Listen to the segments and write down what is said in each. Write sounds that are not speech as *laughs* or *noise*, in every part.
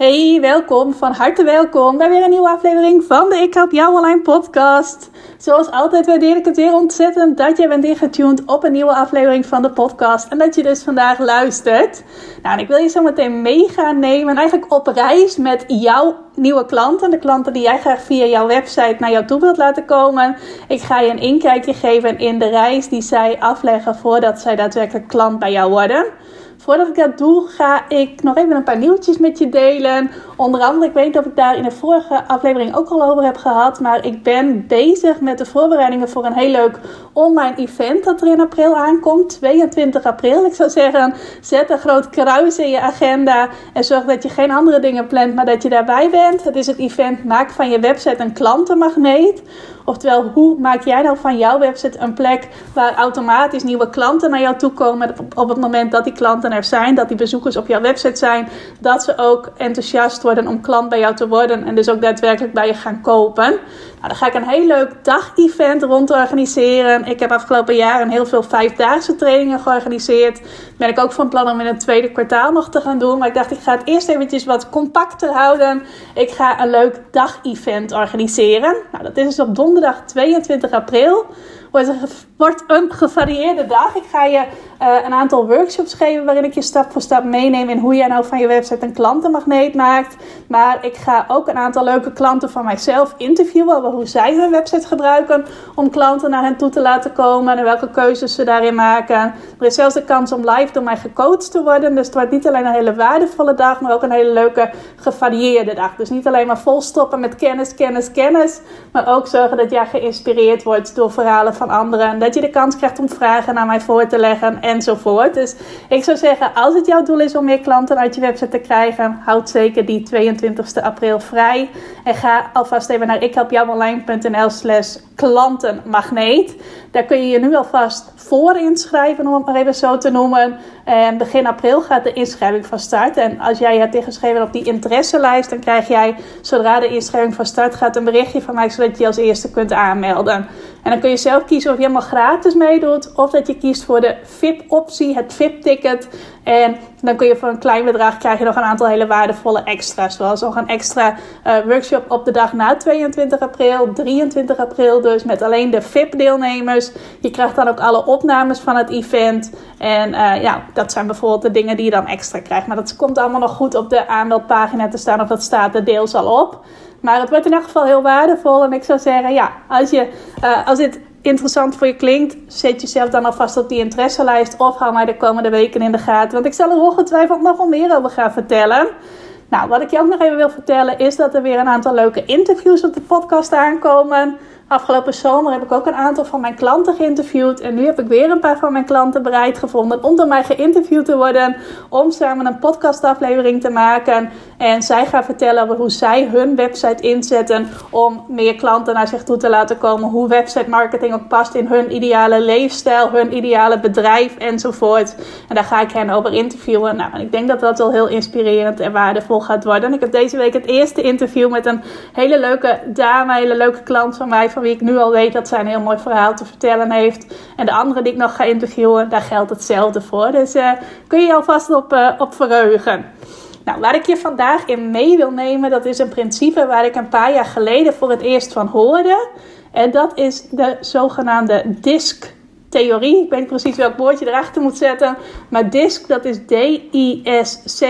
Hey, welkom, van harte welkom bij weer een nieuwe aflevering van de Ik Help Jou Online podcast. Zoals altijd waardeer ik het weer ontzettend dat jij bent ingetuned op een nieuwe aflevering van de podcast en dat je dus vandaag luistert. Nou, en ik wil je zo meteen mee gaan nemen, eigenlijk op reis met jouw nieuwe klanten, de klanten die jij graag via jouw website naar jou toe wilt laten komen. Ik ga je een inkijkje geven in de reis die zij afleggen voordat zij daadwerkelijk klant bij jou worden. Voordat ik dat doe, ga ik nog even een paar nieuwtjes met je delen. Onder andere, ik weet dat ik daar in de vorige aflevering ook al over heb gehad. Maar ik ben bezig met de voorbereidingen voor een heel leuk online event dat er in april aankomt. 22 april. Ik zou zeggen, zet een groot kruis in je agenda. En zorg dat je geen andere dingen plant, maar dat je daarbij bent. Het is het event Maak van je website een klantenmagneet. Oftewel, hoe maak jij nou van jouw website een plek waar automatisch nieuwe klanten naar jou toe komen op het moment dat die klanten er zijn, dat die bezoekers op jouw website zijn, dat ze ook enthousiast worden om klant bij jou te worden en dus ook daadwerkelijk bij je gaan kopen. Nou, ga ik een heel leuk dag-event rond organiseren. Ik heb afgelopen jaren heel veel vijfdaagse trainingen georganiseerd. Ben ik ook van plan om in het tweede kwartaal nog te gaan doen. Maar ik dacht, ik ga het eerst eventjes wat compacter houden. Ik ga een leuk dag-event organiseren. Nou, dat is dus op donderdag 22 april wordt een gevarieerde dag. Ik ga je uh, een aantal workshops geven waarin ik je stap voor stap meeneem in hoe jij nou van je website een klantenmagneet maakt. Maar ik ga ook een aantal leuke klanten van mijzelf interviewen over hoe zij hun website gebruiken om klanten naar hen toe te laten komen en welke keuzes ze daarin maken. Er is zelfs de kans om live door mij gecoacht te worden. Dus het wordt niet alleen een hele waardevolle dag, maar ook een hele leuke gevarieerde dag. Dus niet alleen maar volstoppen met kennis, kennis, kennis, maar ook zorgen dat jij geïnspireerd wordt door verhalen van anderen. Dat je de kans krijgt om vragen naar mij voor te leggen enzovoort. Dus ik zou zeggen, als het jouw doel is om meer klanten uit je website te krijgen, houd zeker die 22 april vrij. En ga alvast even naar ikhelpjouonline.nl slash klantenmagneet. Daar kun je je nu alvast voor inschrijven, om het maar even zo te noemen. En begin april gaat de inschrijving van start. En als jij hebt ingeschreven op die interesselijst, dan krijg jij zodra de inschrijving van start gaat een berichtje van mij, zodat je je als eerste kunt aanmelden. En dan kun je zelf of je helemaal gratis meedoet, of dat je kiest voor de VIP-optie, het VIP-ticket. En dan kun je voor een klein bedrag krijg je nog een aantal hele waardevolle extra's. Zoals nog een extra uh, workshop op de dag na 22 april, 23 april dus, met alleen de VIP-deelnemers. Je krijgt dan ook alle opnames van het event. En uh, ja, dat zijn bijvoorbeeld de dingen die je dan extra krijgt. Maar dat komt allemaal nog goed op de aanmeldpagina te staan, of dat staat er deels al op. Maar het wordt in elk geval heel waardevol. En ik zou zeggen, ja, als, je, uh, als dit interessant voor je klinkt, zet jezelf dan alvast op die interesselijst. Of hou mij de komende weken in de gaten. Want ik zal er ongetwijfeld nog wel meer over gaan vertellen. Nou, wat ik je ook nog even wil vertellen is dat er weer een aantal leuke interviews op de podcast aankomen. Afgelopen zomer heb ik ook een aantal van mijn klanten geïnterviewd. En nu heb ik weer een paar van mijn klanten bereid gevonden om door mij geïnterviewd te worden. Om samen een podcastaflevering te maken. En zij gaan vertellen over hoe zij hun website inzetten om meer klanten naar zich toe te laten komen. Hoe website marketing ook past in hun ideale leefstijl, hun ideale bedrijf enzovoort. En daar ga ik hen over interviewen. Nou, ik denk dat dat wel heel inspirerend en waardevol gaat worden. Ik heb deze week het eerste interview met een hele leuke dame, een hele leuke klant van mij wie ik nu al weet dat zij een heel mooi verhaal te vertellen heeft. En de andere die ik nog ga interviewen, daar geldt hetzelfde voor. Dus uh, kun je je alvast op, uh, op verheugen. Nou, waar ik je vandaag in mee wil nemen, dat is een principe waar ik een paar jaar geleden voor het eerst van hoorde. En dat is de zogenaamde DISC-theorie. Ik weet niet precies welk woordje erachter moet zetten. Maar DISC, dat is D-I-S-C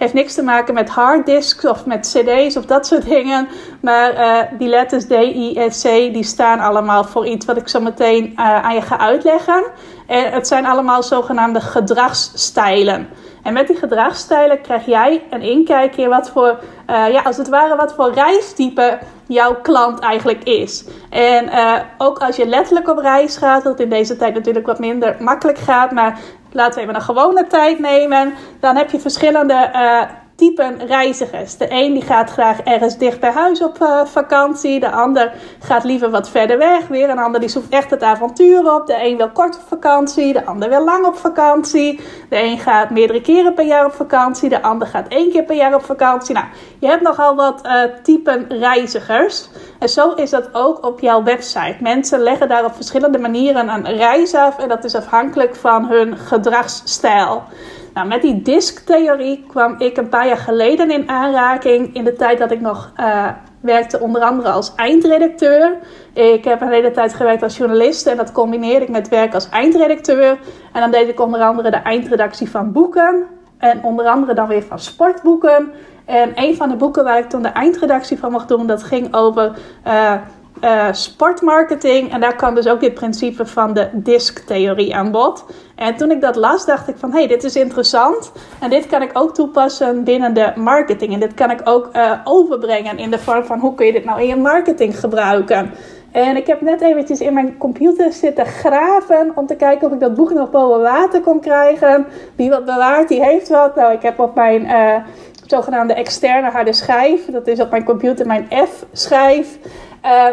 heeft niks te maken met harddisks of met cd's of dat soort dingen. Maar uh, die letters D, I, S, C, die staan allemaal voor iets wat ik zo meteen uh, aan je ga uitleggen. En het zijn allemaal zogenaamde gedragsstijlen. En met die gedragsstijlen krijg jij een inkijkje wat voor, uh, ja, als het ware, wat voor reistype jouw klant eigenlijk is. En uh, ook als je letterlijk op reis gaat, wat in deze tijd natuurlijk wat minder makkelijk gaat, maar laten we even een gewone tijd nemen, dan heb je verschillende uh, typen reizigers. De een die gaat graag ergens dicht bij huis op uh, vakantie. De ander gaat liever wat verder weg. Weer een ander die zoekt echt het avontuur op. De een wil kort op vakantie. De ander wil lang op vakantie. De een gaat meerdere keren per jaar op vakantie. De ander gaat één keer per jaar op vakantie. Nou, je hebt nogal wat uh, typen reizigers. En zo is dat ook op jouw website. Mensen leggen daar op verschillende manieren een reis af. En dat is afhankelijk van hun gedragsstijl. Nou, met die disktheorie kwam ik een paar jaar geleden in aanraking. In de tijd dat ik nog uh, werkte, onder andere als eindredacteur. Ik heb een hele tijd gewerkt als journalist en dat combineerde ik met werk als eindredacteur. En dan deed ik onder andere de eindredactie van boeken. En onder andere dan weer van sportboeken. En een van de boeken waar ik toen de eindredactie van mocht doen, dat ging over. Uh, uh, sportmarketing. En daar kwam dus ook dit principe van de DISC-theorie aan bod. En toen ik dat las, dacht ik van... hé, hey, dit is interessant. En dit kan ik ook toepassen binnen de marketing. En dit kan ik ook uh, overbrengen in de vorm van... hoe kun je dit nou in je marketing gebruiken? En ik heb net eventjes in mijn computer zitten graven... om te kijken of ik dat boek nog boven water kon krijgen. Wie wat bewaart, die heeft wat. Nou, ik heb op mijn... Uh, zogenaamde externe harde schijf. Dat is op mijn computer mijn F-schijf. Uh,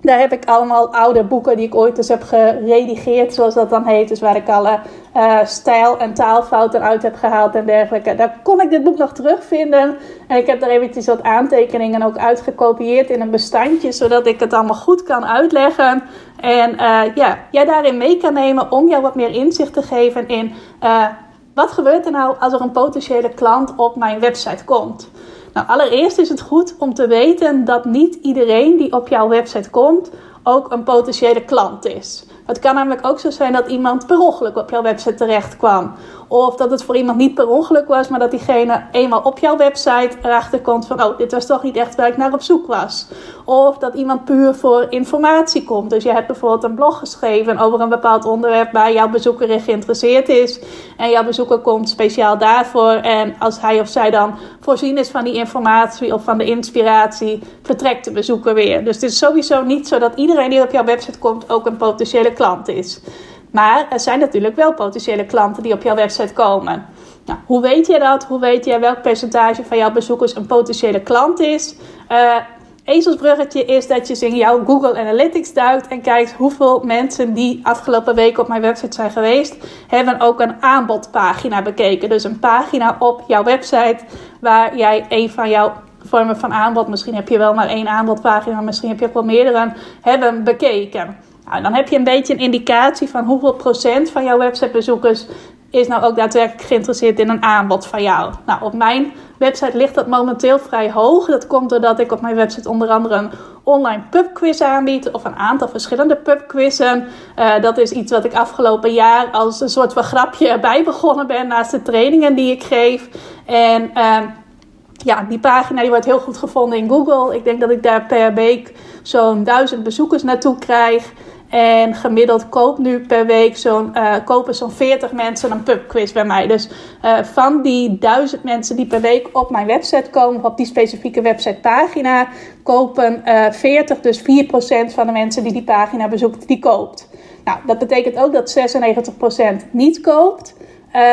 daar heb ik allemaal oude boeken die ik ooit eens heb geredigeerd, zoals dat dan heet. Dus waar ik alle uh, stijl- en taalfouten uit heb gehaald en dergelijke. Daar kon ik dit boek nog terugvinden. En ik heb daar eventjes wat aantekeningen ook uitgekopieerd in een bestandje, zodat ik het allemaal goed kan uitleggen. En uh, ja, jij daarin mee kan nemen om jou wat meer inzicht te geven in uh, wat gebeurt er nou als er een potentiële klant op mijn website komt. Nou, allereerst is het goed om te weten dat niet iedereen die op jouw website komt ook een potentiële klant is. Het kan namelijk ook zo zijn dat iemand per ongeluk op jouw website terecht kwam. Of dat het voor iemand niet per ongeluk was, maar dat diegene eenmaal op jouw website erachter komt van: oh, dit was toch niet echt waar ik naar op zoek was. Of dat iemand puur voor informatie komt. Dus je hebt bijvoorbeeld een blog geschreven over een bepaald onderwerp waar jouw bezoeker in geïnteresseerd is. En jouw bezoeker komt speciaal daarvoor. En als hij of zij dan voorzien is van die informatie of van de inspiratie, vertrekt de bezoeker weer. Dus het is sowieso niet zo dat iedereen die op jouw website komt ook een potentiële klant is. Maar er zijn natuurlijk wel potentiële klanten die op jouw website komen. Nou, hoe weet je dat? Hoe weet je welk percentage van jouw bezoekers een potentiële klant is? Uh, ezelsbruggetje is dat je in jouw Google Analytics duikt en kijkt hoeveel mensen die afgelopen week op mijn website zijn geweest, hebben ook een aanbodpagina bekeken. Dus een pagina op jouw website waar jij een van jouw vormen van aanbod, misschien heb je wel maar één aanbodpagina, misschien heb je ook wel meerdere, hebben bekeken. Nou, dan heb je een beetje een indicatie van hoeveel procent van jouw websitebezoekers is nou ook daadwerkelijk geïnteresseerd in een aanbod van jou. Nou, op mijn website ligt dat momenteel vrij hoog. Dat komt doordat ik op mijn website onder andere een online pubquiz aanbied. Of een aantal verschillende pubquizzen. Uh, dat is iets wat ik afgelopen jaar als een soort van grapje bij begonnen ben. Naast de trainingen die ik geef. En... Uh, ja, die pagina die wordt heel goed gevonden in Google. Ik denk dat ik daar per week zo'n duizend bezoekers naartoe krijg. En gemiddeld koopt nu per week zo'n, uh, kopen zo'n 40 mensen een pubquiz bij mij. Dus uh, van die duizend mensen die per week op mijn website komen, op die specifieke websitepagina, kopen uh, eh, 40, dus 4% van de mensen die die pagina bezoekt, die koopt. Nou, dat betekent ook dat 96% niet koopt.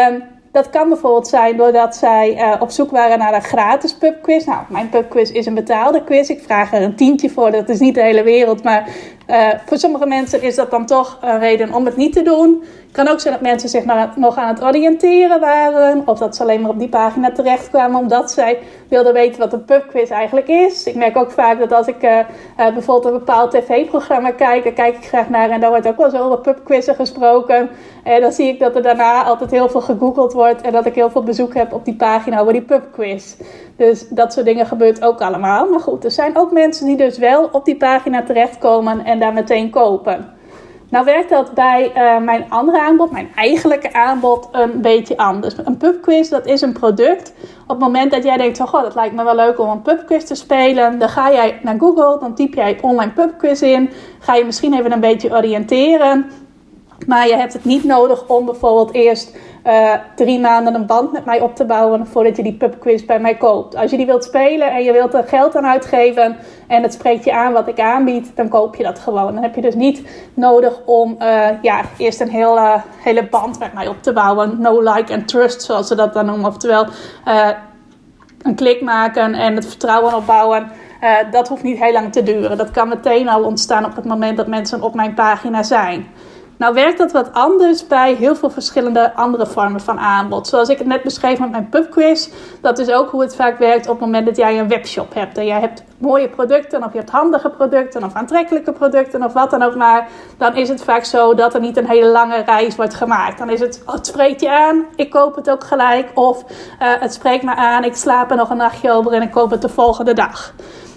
Um, dat kan bijvoorbeeld zijn doordat zij op zoek waren naar een gratis pubquiz. Nou, mijn pubquiz is een betaalde quiz. Ik vraag er een tientje voor. Dat is niet de hele wereld. Maar uh, voor sommige mensen is dat dan toch een reden om het niet te doen. Het kan ook zijn dat mensen zich nog aan het oriënteren waren. Of dat ze alleen maar op die pagina terechtkwamen omdat zij wilden weten wat een pubquiz eigenlijk is. Ik merk ook vaak dat als ik uh, bijvoorbeeld een bepaald tv-programma kijk, daar kijk ik graag naar en daar wordt ook wel zo over pubquizzen gesproken. En dan zie ik dat er daarna altijd heel veel gegoogeld wordt en dat ik heel veel bezoek heb op die pagina over die pubquiz. Dus dat soort dingen gebeurt ook allemaal. Maar goed, er zijn ook mensen die dus wel op die pagina terechtkomen en daar meteen kopen. Nou werkt dat bij uh, mijn andere aanbod, mijn eigenlijke aanbod, een beetje anders. Een pubquiz, dat is een product. Op het moment dat jij denkt van, goh, dat lijkt me wel leuk om een pubquiz te spelen. Dan ga jij naar Google, dan typ jij online pubquiz in. Ga je misschien even een beetje oriënteren. Maar je hebt het niet nodig om bijvoorbeeld eerst uh, drie maanden een band met mij op te bouwen voordat je die pubquiz bij mij koopt. Als je die wilt spelen en je wilt er geld aan uitgeven en het spreekt je aan wat ik aanbied, dan koop je dat gewoon. Dan heb je dus niet nodig om uh, ja, eerst een hele, hele band met mij op te bouwen. No like and trust, zoals ze dat dan noemen. Oftewel, uh, een klik maken en het vertrouwen opbouwen. Dat hoeft niet heel lang te duren. Dat kan meteen al ontstaan op het moment dat mensen op mijn pagina zijn. Nou werkt dat wat anders bij heel veel verschillende andere vormen van aanbod. Zoals ik het net beschreef met mijn pubquiz. Dat is ook hoe het vaak werkt op het moment dat jij een webshop hebt. En jij hebt mooie producten of je hebt handige producten of aantrekkelijke producten of wat dan ook maar. Dan is het vaak zo dat er niet een hele lange reis wordt gemaakt. Dan is het, oh, het spreekt je aan, ik koop het ook gelijk. Of uh, het spreekt me aan, ik slaap er nog een nachtje over en ik koop het de volgende dag.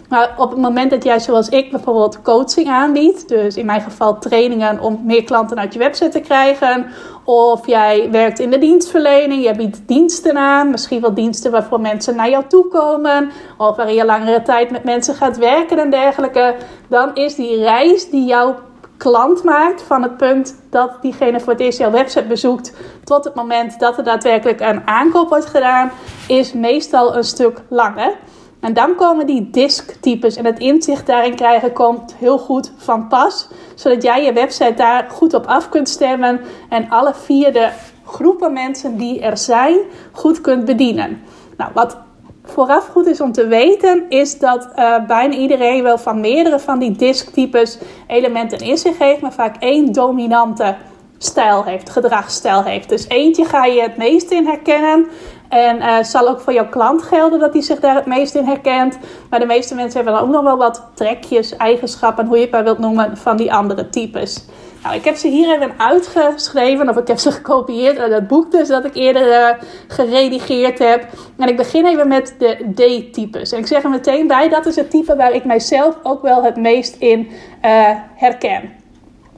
Maar op het moment dat jij, zoals ik, bijvoorbeeld coaching aanbiedt, dus in mijn geval trainingen om meer klanten uit je website te krijgen, of jij werkt in de dienstverlening, je biedt diensten aan, misschien wel diensten waarvoor mensen naar jou toe komen, of waarin je langere tijd met mensen gaat werken en dergelijke, dan is die reis die jouw klant maakt van het punt dat diegene voor het eerst jouw website bezoekt tot het moment dat er daadwerkelijk een aankoop wordt gedaan, is meestal een stuk langer. En dan komen die disktypes en het inzicht daarin krijgen komt heel goed van pas. Zodat jij je website daar goed op af kunt stemmen en alle vier de groepen mensen die er zijn goed kunt bedienen. Nou, wat vooraf goed is om te weten, is dat uh, bijna iedereen wel van meerdere van die disktypes elementen in zich heeft, maar vaak één dominante stijl heeft, gedragsstijl heeft. Dus eentje ga je het meest in herkennen. En uh, zal ook voor jouw klant gelden dat hij zich daar het meest in herkent. Maar de meeste mensen hebben dan ook nog wel wat trekjes, eigenschappen, hoe je het maar wilt noemen, van die andere types. Nou, ik heb ze hier even uitgeschreven, of ik heb ze *laughs* gekopieerd uit het boek dus dat ik eerder uh, geredigeerd heb. En ik begin even met de D-types. En ik zeg er meteen bij, dat is het type waar ik mijzelf ook wel het meest in uh, herken.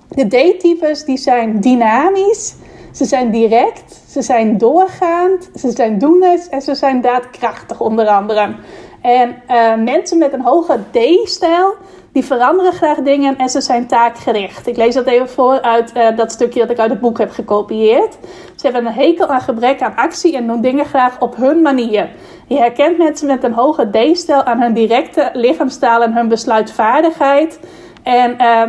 De D-types die zijn dynamisch, ze zijn direct, ze zijn doorgaand, ze zijn doeners en ze zijn daadkrachtig onder andere. En uh, mensen met een hoge D-stijl, die veranderen graag dingen en ze zijn taakgericht. Ik lees dat even voor uit uh, dat stukje dat ik uit het boek heb gekopieerd. Ze hebben een hekel aan gebrek aan actie en doen dingen graag op hun manier. Je herkent mensen met een hoge D-stijl aan hun directe lichaamstaal en hun besluitvaardigheid. En uh,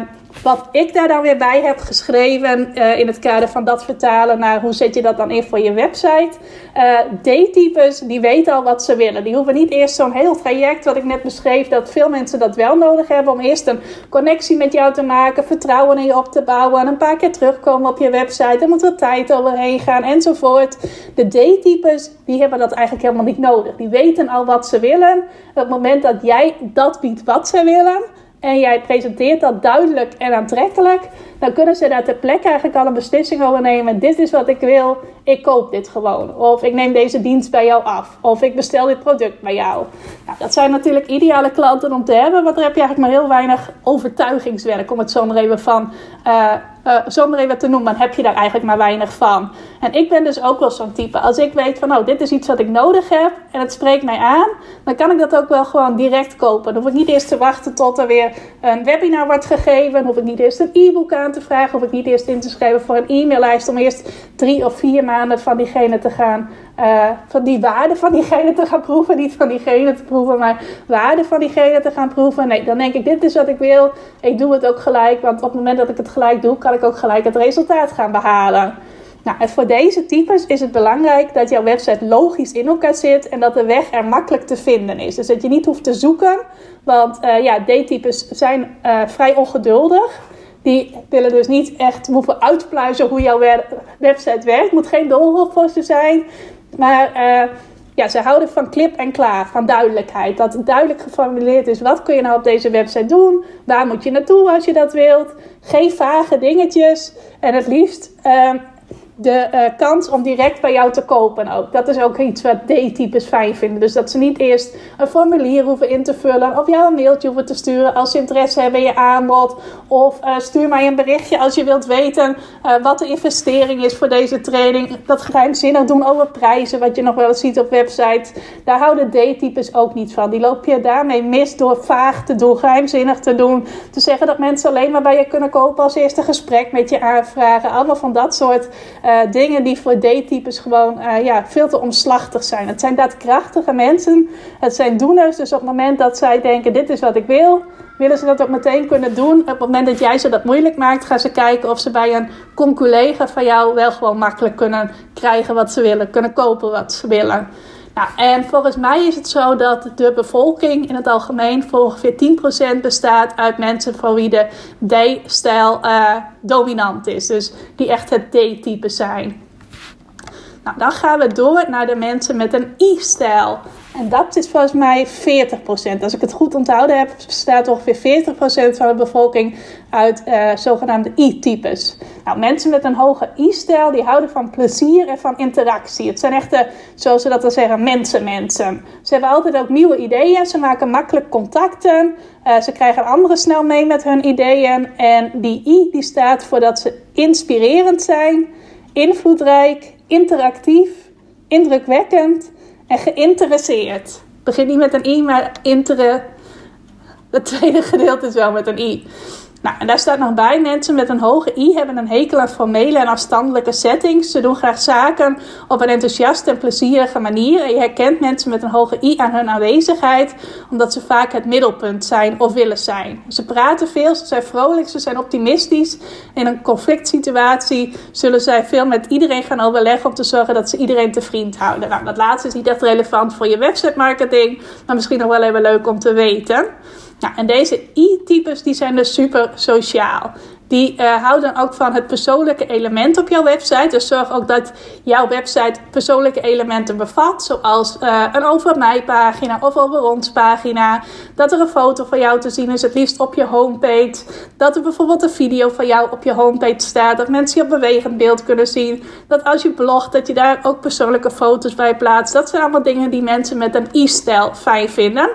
wat ik daar dan weer bij heb geschreven uh, in het kader van dat vertalen naar hoe zet je dat dan in voor je website. Uh, D-types die weten al wat ze willen. Die hoeven niet eerst zo'n heel traject wat ik net beschreef, dat veel mensen dat wel nodig hebben om eerst een connectie met jou te maken, vertrouwen in je op te bouwen, een paar keer terugkomen op je website, er moet er tijd overheen gaan enzovoort. De D-types die hebben dat eigenlijk helemaal niet nodig. Die weten al wat ze willen. Het moment dat jij dat biedt wat ze willen en jij presenteert dat duidelijk en aantrekkelijk, dan kunnen ze daar ter plekke eigenlijk al een beslissing over nemen. Dit is wat ik wil, ik koop dit gewoon. Of ik neem deze dienst bij jou af. Of ik bestel dit product bij jou. Nou, dat zijn natuurlijk ideale klanten om te hebben, want daar heb je eigenlijk maar heel weinig overtuigingswerk, om het zo maar even van uh, uh, zo even te noemen, dan heb je daar eigenlijk maar weinig van. En ik ben dus ook wel zo'n type. Als ik weet van, nou, dit is iets wat ik nodig heb en het spreekt mij aan, dan kan ik dat ook wel gewoon direct kopen. Dan hoef ik niet eerst te wachten tot er weer een webinar wordt gegeven. Dan hoef ik niet eerst een e-book aan te vragen. Hoef ik niet eerst in te schrijven voor een e-maillijst om eerst drie of vier maanden van diegene te gaan uh, van die waarde van diegene te gaan proeven. Niet van diegene te proeven, maar waarde van diegene te gaan proeven. Nee, dan denk ik, dit is wat ik wil. Ik doe het ook gelijk, want op het moment dat ik het gelijk doe, kan ik ook gelijk het resultaat gaan behalen. Nou, en voor deze types is het belangrijk dat jouw website logisch in elkaar zit en dat de weg er makkelijk te vinden is. Dus dat je niet hoeft te zoeken, want uh, ja, D-types zijn uh, vrij ongeduldig. Die willen dus niet echt hoeven uitpluizen hoe jouw website werkt. Het moet geen doolhof voor ze zijn. Maar uh, ja, ze houden van klip en klaar, van duidelijkheid. Dat duidelijk geformuleerd is, wat kun je nou op deze website doen? Waar moet je naartoe als je dat wilt? Geen vage dingetjes. En het liefst uh, de uh, kans om direct bij jou te kopen ook. Dat is ook iets wat D-types fijn vinden. Dus dat ze niet eerst een formulier hoeven in te vullen. Of jou een mailtje hoeven te sturen als ze interesse hebben in je aanbod. Of uh, stuur mij een berichtje als je wilt weten uh, wat de investering is voor deze training. Dat geheimzinnig doen over prijzen, wat je nog wel ziet op websites. Daar houden D-types ook niet van. Die loop je daarmee mis door vaag te doen, geheimzinnig te doen. Te zeggen dat mensen alleen maar bij je kunnen kopen als eerste gesprek met je aanvragen. Allemaal van dat soort uh, dingen die voor D-types gewoon uh, ja, veel te omslachtig zijn. Het zijn daadkrachtige mensen. Het zijn doeners. Dus op het moment dat zij denken: dit is wat ik wil, willen ze dat ook meteen kunnen doen. Op het moment dat jij ze dat moeilijk maakt, gaan ze kijken of ze bij een conculega van jou wel gewoon makkelijk kunnen krijgen wat ze willen, kunnen kopen wat ze willen. Nou, en volgens mij is het zo dat de bevolking in het algemeen voor ongeveer 10% bestaat uit mensen voor wie de D-stijl uh, dominant is. Dus die echt het D-type zijn. Nou, dan gaan we door naar de mensen met een I-stijl. En dat is volgens mij 40%. Als ik het goed onthouden heb, bestaat ongeveer 40% van de bevolking uit uh, zogenaamde I-types. Nou, mensen met een hoge I-stijl, die houden van plezier en van interactie. Het zijn echte, zoals ze dat dan zeggen, mensen-mensen. Ze hebben altijd ook nieuwe ideeën, ze maken makkelijk contacten. Uh, ze krijgen anderen snel mee met hun ideeën. En die I, die staat voor dat ze inspirerend zijn, invloedrijk, interactief, indrukwekkend en geïnteresseerd. Begin niet met een i, maar intere. Het tweede gedeelte is wel met een i. Nou, en daar staat nog bij: mensen met een hoge I hebben een hekel aan formele en afstandelijke settings. Ze doen graag zaken op een enthousiaste en plezierige manier. En je herkent mensen met een hoge I aan hun aanwezigheid, omdat ze vaak het middelpunt zijn of willen zijn. Ze praten veel, ze zijn vrolijk, ze zijn optimistisch. In een conflict situatie zullen zij veel met iedereen gaan overleggen om te zorgen dat ze iedereen te vriend houden. Nou, dat laatste is niet echt relevant voor je website marketing, maar misschien nog wel even leuk om te weten. Nou, en deze I-types die zijn dus super sociaal. Die uh, houden ook van het persoonlijke element op jouw website. Dus zorg ook dat jouw website persoonlijke elementen bevat. Zoals uh, een over mij pagina of over ons pagina. Dat er een foto van jou te zien is, het liefst op je homepage. Dat er bijvoorbeeld een video van jou op je homepage staat. Dat mensen je op bewegend beeld kunnen zien. Dat als je blogt, dat je daar ook persoonlijke foto's bij plaatst. Dat zijn allemaal dingen die mensen met een i-stijl fijn vinden.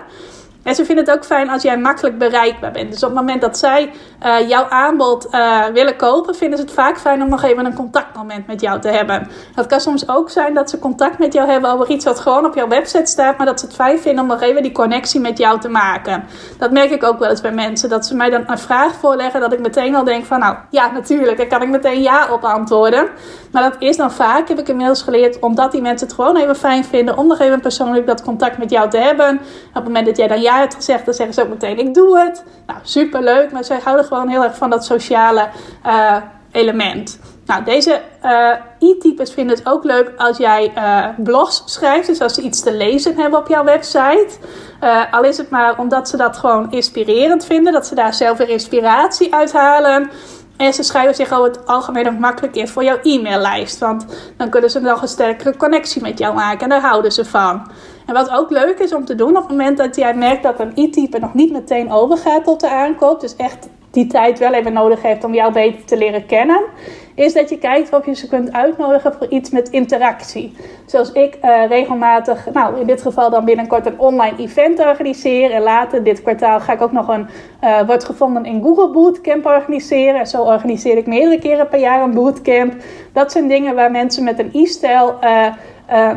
En ze vinden het ook fijn als jij makkelijk bereikbaar bent. Dus op het moment dat zij uh, jouw aanbod uh, willen kopen, vinden ze het vaak fijn om nog even een contactmoment met jou te hebben. Het kan soms ook zijn dat ze contact met jou hebben over iets wat gewoon op jouw website staat, maar dat ze het fijn vinden om nog even die connectie met jou te maken. Dat merk ik ook wel eens bij mensen. Dat ze mij dan een vraag voorleggen, dat ik meteen al denk van, nou ja, natuurlijk, daar kan ik meteen ja op antwoorden. Maar dat is dan vaak, heb ik inmiddels geleerd, omdat die mensen het gewoon even fijn vinden om nog even persoonlijk dat contact met jou te hebben. Op het moment dat jij dan ja hebt gezegd, dan zeggen ze ook meteen: Ik doe het. Nou, super leuk, maar zij houden gewoon heel erg van dat sociale uh, element. Nou, deze uh, e-types vinden het ook leuk als jij uh, blogs schrijft. Dus als ze iets te lezen hebben op jouw website. Al is het maar omdat ze dat gewoon inspirerend vinden. Dat ze daar zelf weer inspiratie uit halen. En ze schrijven zich over het algemeen ook makkelijk in voor jouw e-maillijst. Want dan kunnen ze nog een sterkere connectie met jou maken. En daar houden ze van. En wat ook leuk is om te doen op het moment dat jij merkt dat een e-type nog niet meteen overgaat tot de aankoop. Dus echt die tijd wel even nodig heeft om jou beter te leren kennen. Is dat je kijkt of je ze kunt uitnodigen voor iets met interactie. Zoals ik uh, regelmatig, nou in dit geval dan binnenkort een online event organiseer. En later dit kwartaal ga ik ook nog een uh, wordt gevonden in Google Bootcamp organiseren. En zo organiseer ik meerdere keren per jaar een bootcamp. Dat zijn dingen waar mensen met een e-stijl. Uh,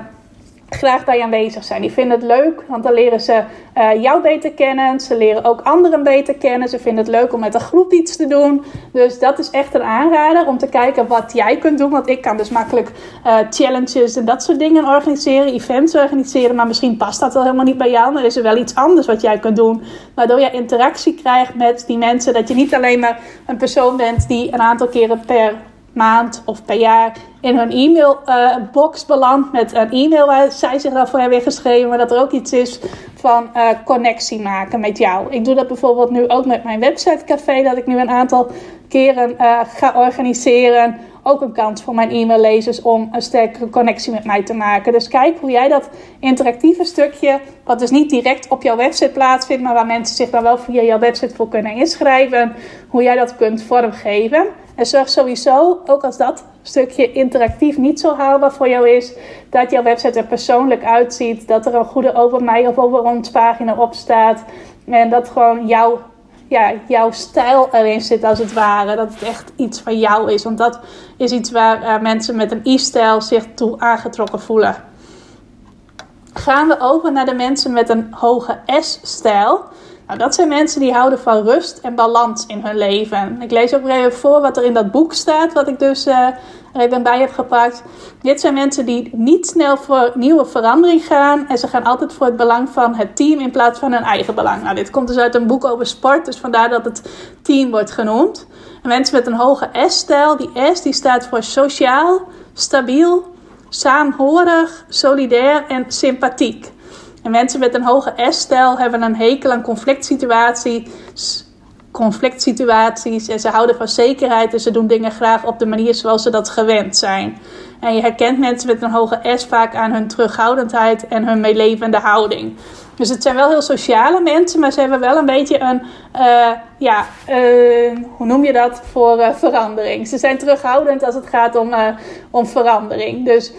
graag bij aanwezig zijn. Die vinden het leuk, want dan leren ze uh, jou beter kennen. Ze leren ook anderen beter kennen. Ze vinden het leuk om met een groep iets te doen. Dus dat is echt een aanrader om te kijken wat jij kunt doen. Want ik kan dus makkelijk uh, challenges en dat soort dingen organiseren, events organiseren. Maar misschien past dat wel helemaal niet bij jou. Maar is er wel iets anders wat jij kunt doen. Waardoor je interactie krijgt met die mensen. Dat je niet alleen maar een persoon bent die een aantal keren per maand of per jaar in hun e-mailbox uh, belandt met een e-mail waar zij zich daarvoor hebben geschreven, maar dat er ook iets is van uh, connectie maken met jou. Ik doe dat bijvoorbeeld nu ook met mijn websitecafé, dat ik nu een aantal keren uh, ga organiseren. Ook een kans voor mijn e-maillezers om een sterkere connectie met mij te maken. Dus kijk hoe jij dat interactieve stukje, wat dus niet direct op jouw website plaatsvindt, maar waar mensen zich dan wel via jouw website voor kunnen inschrijven, hoe jij dat kunt vormgeven. En zorg sowieso, ook als dat stukje interactief niet zo haalbaar voor jou is, dat jouw website er persoonlijk uitziet. Dat er een goede over mij of over ons pagina op staat. En dat gewoon jouw, ja, jouw stijl erin zit, als het ware. Dat het echt iets van jou is. Want dat is iets waar uh, mensen met een i-stijl zich toe aangetrokken voelen. Gaan we over naar de mensen met een hoge S-stijl. Nou, dat zijn mensen die houden van rust en balans in hun leven. Ik lees ook even voor wat er in dat boek staat, wat ik dus uh, er even bij heb gepakt. Dit zijn mensen die niet snel voor nieuwe verandering gaan. En ze gaan altijd voor het belang van het team in plaats van hun eigen belang. Nou, dit komt dus uit een boek over sport, dus vandaar dat het team wordt genoemd. En mensen met een hoge S-stijl, die S die staat voor sociaal, stabiel, saamhorig, solidair en sympathiek. En mensen met een hoge S-stijl hebben een hekel aan conflict situaties, conflict situaties en ze houden van zekerheid en ze doen dingen graag op de manier zoals ze dat gewend zijn. En je herkent mensen met een hoge S vaak aan hun terughoudendheid en hun meelevende houding. Dus het zijn wel heel sociale mensen, maar ze hebben wel een beetje een, uh, ja, uh, hoe noem je dat, voor uh, verandering. Ze zijn terughoudend als het gaat om, om verandering. Dus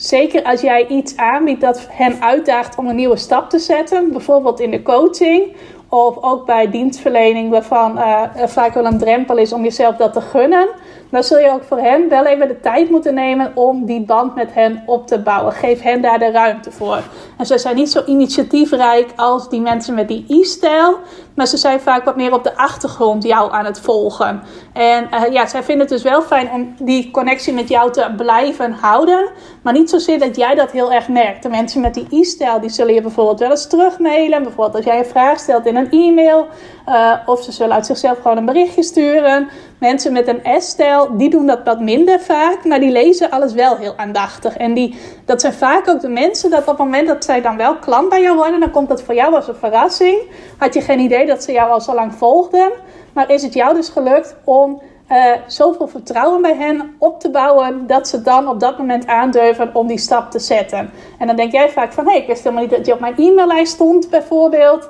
zeker als jij iets aanbiedt dat hen uitdaagt om een nieuwe stap te zetten, bijvoorbeeld in de coaching of ook bij dienstverlening, waarvan er vaak wel een drempel is om jezelf dat te gunnen dan zul je ook voor hen wel even de tijd moeten nemen om die band met hen op te bouwen. Geef hen daar de ruimte voor. En ze zijn niet zo initiatiefrijk als die mensen met die i-stijl, maar ze zijn vaak wat meer op de achtergrond jou aan het volgen. En uh, ja, zij vinden het dus wel fijn om die connectie met jou te blijven houden, maar niet zozeer dat jij dat heel erg merkt. De mensen met die i-stijl, die zullen je bijvoorbeeld wel eens terugmailen. Bijvoorbeeld als jij een vraag stelt in een e-mail, uh, of ze zullen uit zichzelf gewoon een berichtje sturen. Mensen met een S-stijl, die doen dat wat minder vaak, maar die lezen alles wel heel aandachtig. En die, dat zijn vaak ook de mensen dat op het moment dat zij dan wel klant bij jou worden, dan komt dat voor jou als een verrassing. Had je geen idee dat ze jou al zo lang volgden, maar is het jou dus gelukt om uh, zoveel vertrouwen bij hen op te bouwen dat ze dan op dat moment aandurven om die stap te zetten. En dan denk jij vaak van hé, ik wist helemaal niet dat je op mijn e-maillijst stond bijvoorbeeld.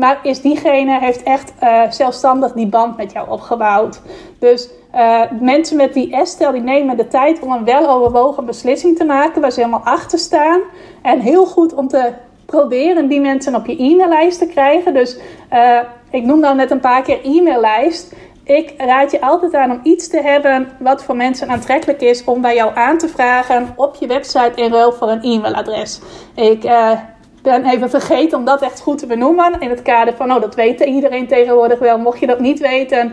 Maar is diegene heeft echt uh, zelfstandig die band met jou opgebouwd. Dus uh, mensen met die S-stijl die nemen de tijd om een weloverwogen beslissing te maken waar ze helemaal achter staan. En heel goed om te proberen die mensen op je e-maillijst te krijgen. Dus uh, ik noem dan net een paar keer e-maillijst. Ik raad je altijd aan om iets te hebben wat voor mensen aantrekkelijk is om bij jou aan te vragen op je website in ruil voor een e-mailadres. Ik ben even vergeten om dat echt goed te benoemen. In het kader van, oh, dat weet iedereen tegenwoordig wel. Mocht je dat niet weten, uh,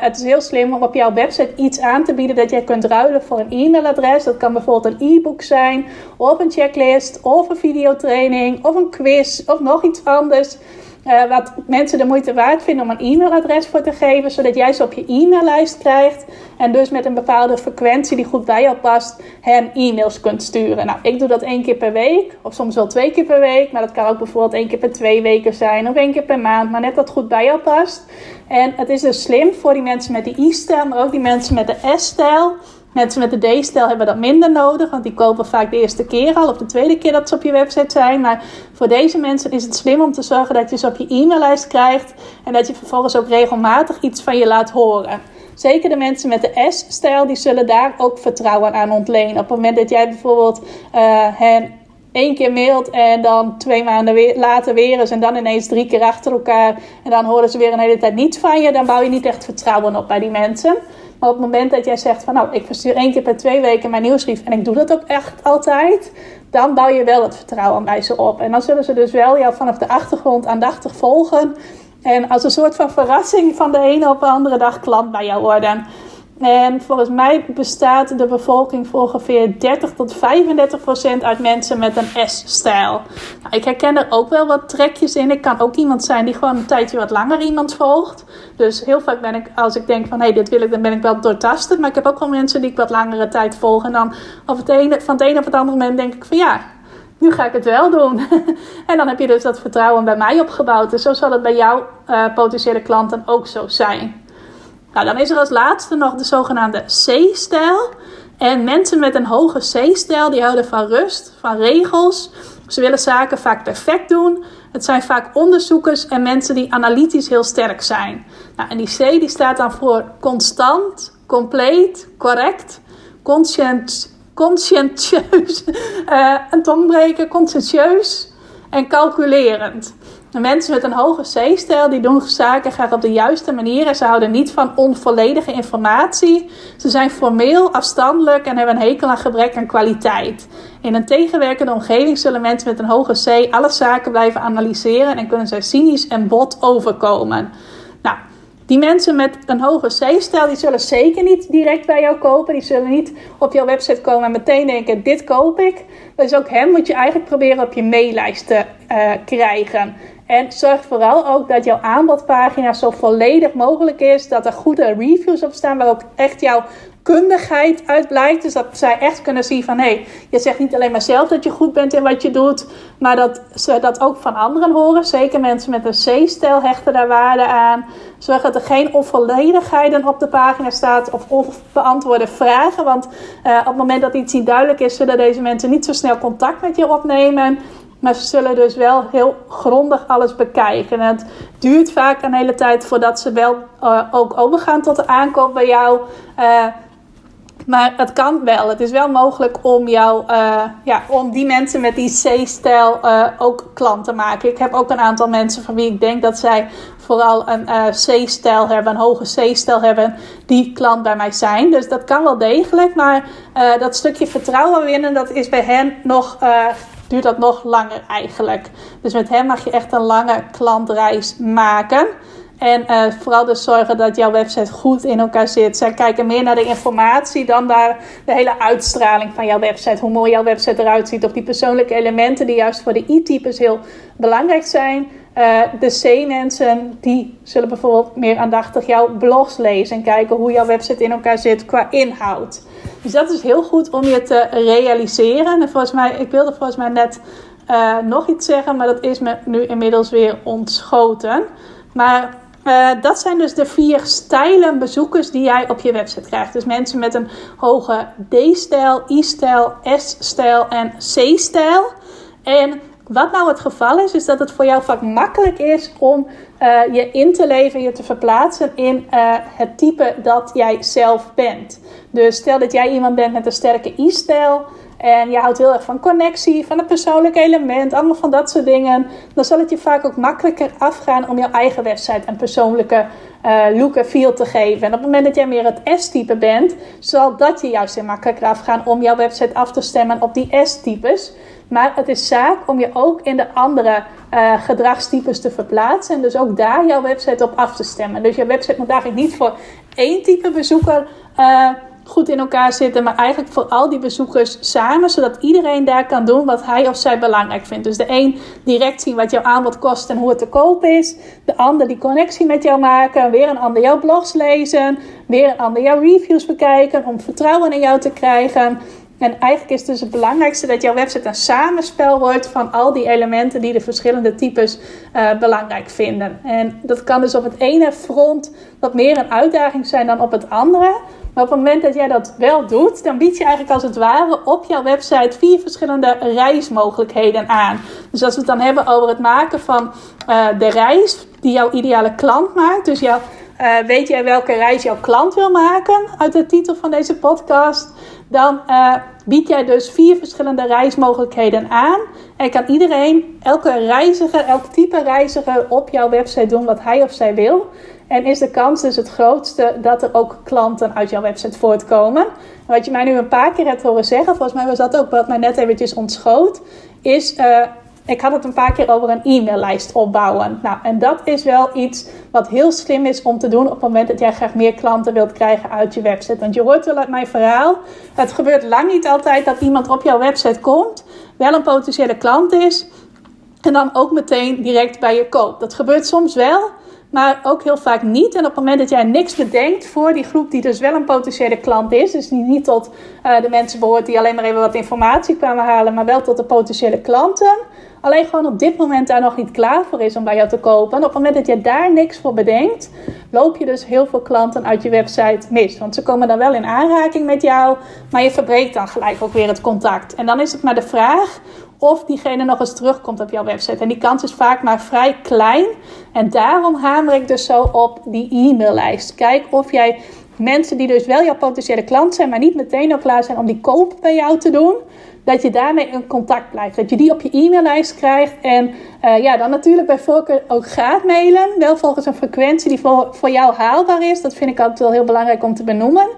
het is heel slim om op jouw website iets aan te bieden dat jij kunt ruilen voor een e-mailadres. Dat kan bijvoorbeeld een e-book zijn, of een checklist, of een videotraining, of een quiz, of nog iets anders. Uh, wat mensen de moeite waard vinden om een e-mailadres voor te geven, zodat jij ze op je e-maillijst krijgt en dus met een bepaalde frequentie die goed bij jou past, hen e-mails kunt sturen. Nou, ik doe dat één keer per week, of soms wel twee keer per week, maar dat kan ook bijvoorbeeld één keer per twee weken zijn of één keer per maand, maar net dat goed bij jou past. En het is dus slim voor die mensen met de i-stijl, maar ook die mensen met de S-stijl Mensen met de D-stijl hebben dat minder nodig, want die kopen vaak de eerste keer al of de tweede keer dat ze op je website zijn. Maar voor deze mensen is het slim om te zorgen dat je ze op je e-maillijst krijgt en dat je vervolgens ook regelmatig iets van je laat horen. Zeker de mensen met de S-stijl, die zullen daar ook vertrouwen aan ontlenen. Op het moment dat jij bijvoorbeeld uh, hen één keer mailt en dan twee maanden weer, later weer eens en dan ineens drie keer achter elkaar en dan horen ze weer een hele tijd niets van je, dan bouw je niet echt vertrouwen op bij die mensen. Maar op het moment dat jij zegt van nou, ik verstuur één keer per twee weken mijn nieuwsbrief en ik doe dat ook echt altijd, dan bouw je wel het vertrouwen bij ze op. En dan zullen ze dus wel jou vanaf de achtergrond aandachtig volgen. En als een soort van verrassing van de ene op de andere dag klant bij jou worden. En volgens mij bestaat de bevolking voor ongeveer 30 tot 35 procent uit mensen met een S-stijl. Nou, ik herken er ook wel wat trekjes in. Ik kan ook iemand zijn die gewoon een tijdje wat langer iemand volgt. Dus heel vaak ben ik, als ik denk van hé, hey, dit wil ik, dan ben ik wel doortastend. Maar ik heb ook wel mensen die ik wat langere tijd volg. En dan het van het een op het andere moment denk ik van ja, nu ga ik het wel doen. *laughs* en dan heb je dus dat vertrouwen bij mij opgebouwd. Dus zo zal het bij jouw uh, potentiële klanten ook zo zijn. Nou, dan is er als laatste nog de zogenaamde C-stijl. En mensen met een hoge C-stijl, die houden van rust, van regels. Ze willen zaken vaak perfect doen. Het zijn vaak onderzoekers en mensen die analytisch heel sterk zijn. Nou, en die C die staat dan voor constant, compleet, correct, conscient, conscientieus, uh, *laughs* een tongbreker, conscientieus en calculerend. Mensen met een hoge C-stijl die doen zaken graag op de juiste manier en ze houden niet van onvolledige informatie. Ze zijn formeel, afstandelijk en hebben een hekel aan gebrek aan kwaliteit. In een tegenwerkende omgeving zullen mensen met een hoge C alle zaken blijven analyseren en kunnen zij cynisch en bot overkomen. Nou, die mensen met een hoge C-stijl, die zullen zeker niet direct bij jou kopen. Die zullen niet op jouw website komen en meteen denken, dit koop ik. Dus ook hen moet je eigenlijk proberen op je maillijst te uh, krijgen. En zorg vooral ook dat jouw aanbodpagina zo volledig mogelijk is. Dat er goede reviews op staan waar ook echt jouw kundigheid uit blijkt. Dus dat zij echt kunnen zien van hé, hey, je zegt niet alleen maar zelf dat je goed bent in wat je doet, maar dat ze dat ook van anderen horen. Zeker mensen met een C-stijl hechten daar waarde aan. Zorg dat er geen onvolledigheden op de pagina staat of onbeantwoorde vragen. Want uh, op het moment dat iets niet duidelijk is, zullen deze mensen niet zo snel contact met je opnemen. Maar ze zullen dus wel heel grondig alles bekijken. En het duurt vaak een hele tijd voordat ze wel uh, ook overgaan tot de aankoop bij jou. Uh, maar het kan wel. Het is wel mogelijk om jou, uh, ja, om die mensen met die C-stijl ook klant te maken. Ik heb ook een aantal mensen van wie ik denk dat zij vooral een C-stijl hebben, een hoge C-stijl hebben, die klant bij mij zijn. Dus dat kan wel degelijk. Maar dat stukje vertrouwen winnen, dat is bij hen nog duurt dat nog langer eigenlijk. Dus met hem mag je echt een lange klantreis maken. En uh, vooral dus zorgen dat jouw website goed in elkaar zit. Zij kijken meer naar de informatie dan naar de hele uitstraling van jouw website. Hoe mooi jouw website eruit ziet. Of die persoonlijke elementen die juist voor de i-types heel belangrijk zijn. Uh, de C-mensen die zullen bijvoorbeeld meer aandachtig jouw blogs lezen. En kijken hoe jouw website in elkaar zit qua inhoud. Dus dat is heel goed om je te realiseren. En volgens mij, ik wilde volgens mij net uh, nog iets zeggen. Maar dat is me nu inmiddels weer ontschoten. Maar uh, dat zijn dus de vier stijlen bezoekers die jij op je website krijgt. Dus mensen met een hoge D-stijl, I-stijl, S-stijl en C-stijl. En wat nou het geval is, is dat het voor jou vaak makkelijk is om uh, je in te leven, je te verplaatsen in uh, het type dat jij zelf bent. Dus stel dat jij iemand bent met een sterke I-stijl en je houdt heel erg van connectie, van het persoonlijke element, allemaal van dat soort dingen. Dan zal het je vaak ook makkelijker afgaan om jouw eigen website een persoonlijke uh, look en feel te geven. En op het moment dat jij meer het S-type bent, zal dat je juist heel makkelijker afgaan om jouw website af te stemmen op die S-types. Maar het is zaak om je ook in de andere uh, gedragstypes te verplaatsen. En dus ook daar jouw website op af te stemmen. Dus je website moet eigenlijk niet voor één type bezoeker uh, goed in elkaar zitten, maar eigenlijk voor al die bezoekers samen, zodat iedereen daar kan doen wat hij of zij belangrijk vindt. Dus de een direct zien wat jouw aanbod kost en hoe het te koop is, de ander die connectie met jou maken, weer een ander jouw blogs lezen, weer een ander jouw reviews bekijken om vertrouwen in jou te krijgen. En eigenlijk is dus het belangrijkste dat jouw website een samenspel wordt van al die elementen die de verschillende types uh, belangrijk vinden. En dat kan dus op het ene front wat meer een uitdaging zijn dan op het andere. Maar op het moment dat jij dat wel doet, dan bied je eigenlijk als het ware op jouw website vier verschillende reismogelijkheden aan. Dus als we het dan hebben over het maken van uh, de reis die jouw ideale klant maakt. Dus jouw, uh, weet jij welke reis jouw klant wil maken uit de titel van deze podcast? Dan uh, bied jij dus vier verschillende reismogelijkheden aan. En kan iedereen, elke reiziger, elk type reiziger op jouw website doen wat hij of zij wil. En is de kans dus het grootste dat er ook klanten uit jouw website voortkomen. En wat je mij nu een paar keer hebt horen zeggen, volgens mij was dat ook wat mij net eventjes ontschoot, is... Uh, ik had het een paar keer over een e-maillijst opbouwen. Nou, en dat is wel iets wat heel slim is om te doen op het moment dat jij graag meer klanten wilt krijgen uit je website. Want je hoort wel uit mijn verhaal, het gebeurt lang niet altijd dat iemand op jouw website komt, wel een potentiële klant is en dan ook meteen direct bij je koopt. Dat gebeurt soms wel, maar ook heel vaak niet. En op het moment dat jij niks bedenkt voor die groep die dus wel een potentiële klant is, dus die niet tot uh, de mensen behoort die alleen maar even wat informatie kwamen halen, maar wel tot de potentiële klanten, alleen gewoon op dit moment daar nog niet klaar voor is om bij jou te kopen. En op het moment dat je daar niks voor bedenkt, loop je dus heel veel klanten uit je website mis. Want ze komen dan wel in aanraking met jou, maar je verbreekt dan gelijk ook weer het contact. En dan is het maar de vraag of diegene nog eens terugkomt op jouw website. En die kans is vaak maar vrij klein. En daarom hamer ik dus zo op die e-maillijst. Kijk of jij mensen die dus wel jouw potentiële klant zijn, maar niet meteen al klaar zijn om die koop bij jou te doen, dat je daarmee in contact blijft. Dat je die op je e-maillijst krijgt. En uh, ja, dan natuurlijk bij voorkeur ook gaat mailen. Wel volgens een frequentie die voor, voor jou haalbaar is. Dat vind ik altijd wel heel belangrijk om te benoemen.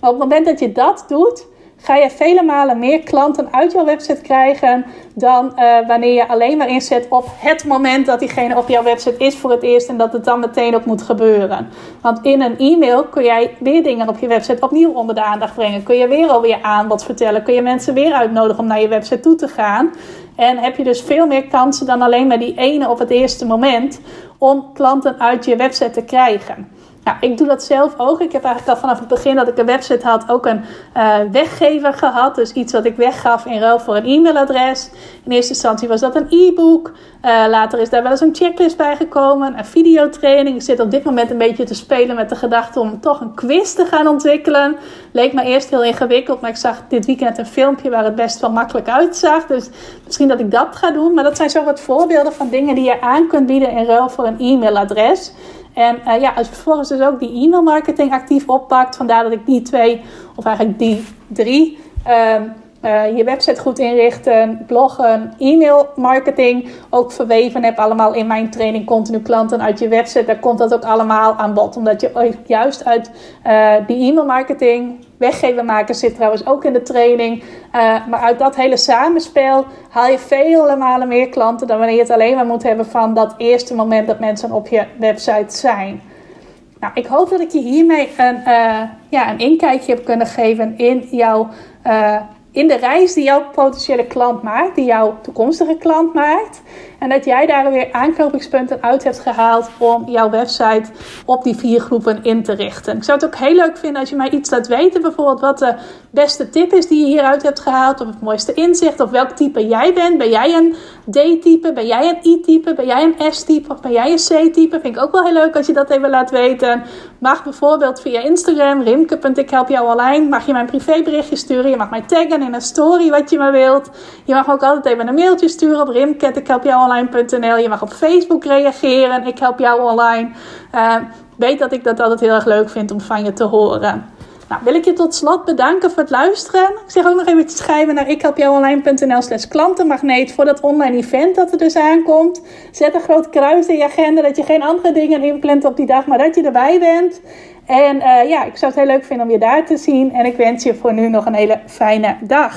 Maar op het moment dat je dat doet, ga je vele malen meer klanten uit jouw website krijgen dan uh, wanneer je alleen maar inzet op het moment dat diegene op jouw website is voor het eerst en dat het dan meteen ook moet gebeuren. Want in een e-mail kun jij weer dingen op je website opnieuw onder de aandacht brengen. Kun je weer alweer aanbod vertellen. Kun je mensen weer uitnodigen om naar je website toe te gaan. En heb je dus veel meer kansen dan alleen maar die ene op het eerste moment om klanten uit je website te krijgen. Nou, ik doe dat zelf ook. Ik heb eigenlijk al vanaf het begin dat ik een website had ook een uh, weggever gehad. Dus iets wat ik weggaf in ruil voor een e-mailadres. In eerste instantie was dat een e-book. Uh, later is daar wel eens een checklist bij gekomen. Een videotraining. Ik zit op dit moment een beetje te spelen met de gedachte om toch een quiz te gaan ontwikkelen. Leek me eerst heel ingewikkeld. Maar ik zag dit weekend een filmpje waar het best wel makkelijk uitzag. Dus misschien dat ik dat ga doen. Maar dat zijn zo wat voorbeelden van dingen die je aan kunt bieden in ruil voor een e-mailadres. En uh, ja, als je vervolgens dus ook die e-mail marketing actief oppakt, vandaar dat ik die twee, of eigenlijk die drie, uh, uh, je website goed inrichten, bloggen, e-mail marketing ook verweven heb allemaal in mijn training continu klanten uit je website. Daar komt dat ook allemaal aan bod, omdat je juist uit uh, die e-mail marketing weggeven maken zit trouwens ook in de training. Uh, maar uit dat hele samenspel haal je vele malen meer klanten dan wanneer je het alleen maar moet hebben van dat eerste moment dat mensen op je website zijn. Nou, ik hoop dat ik je hiermee een, uh, ja, een inkijkje heb kunnen geven in jouw. Uh, in de reis die jouw potentiële klant maakt, die jouw toekomstige klant maakt. En dat jij daar weer aanknopingspunten uit hebt gehaald om jouw website op die vier groepen in te richten. Ik zou het ook heel leuk vinden als je mij iets laat weten, bijvoorbeeld wat de beste tip is die je hieruit hebt gehaald, of het mooiste inzicht, of welk type jij bent. Ben jij een D-type? Ben jij een I-type? Ben jij een S-type? Of ben jij een C-type? Vind ik ook wel heel leuk als je dat even laat weten. Mag bijvoorbeeld via Instagram, rimke.ik help jou online, mag je mijn privéberichtje sturen. Je mag mij taggen in een story wat je maar wilt. Je mag ook altijd even een mailtje sturen op Je mag op Facebook reageren. Ik help jou online. Uh, weet dat ik dat altijd heel erg leuk vind om van je te horen. Nou, wil ik je tot slot bedanken voor het luisteren. Ik zeg ook nog even schrijven naar ikhelpjouonline.nl slash klantenmagneet voor dat online event dat er dus aankomt. Zet een groot kruis in je agenda dat je geen andere dingen inplant op die dag, maar dat je erbij bent. En uh, ja, ik zou het heel leuk vinden om je daar te zien. En ik wens je voor nu nog een hele fijne dag.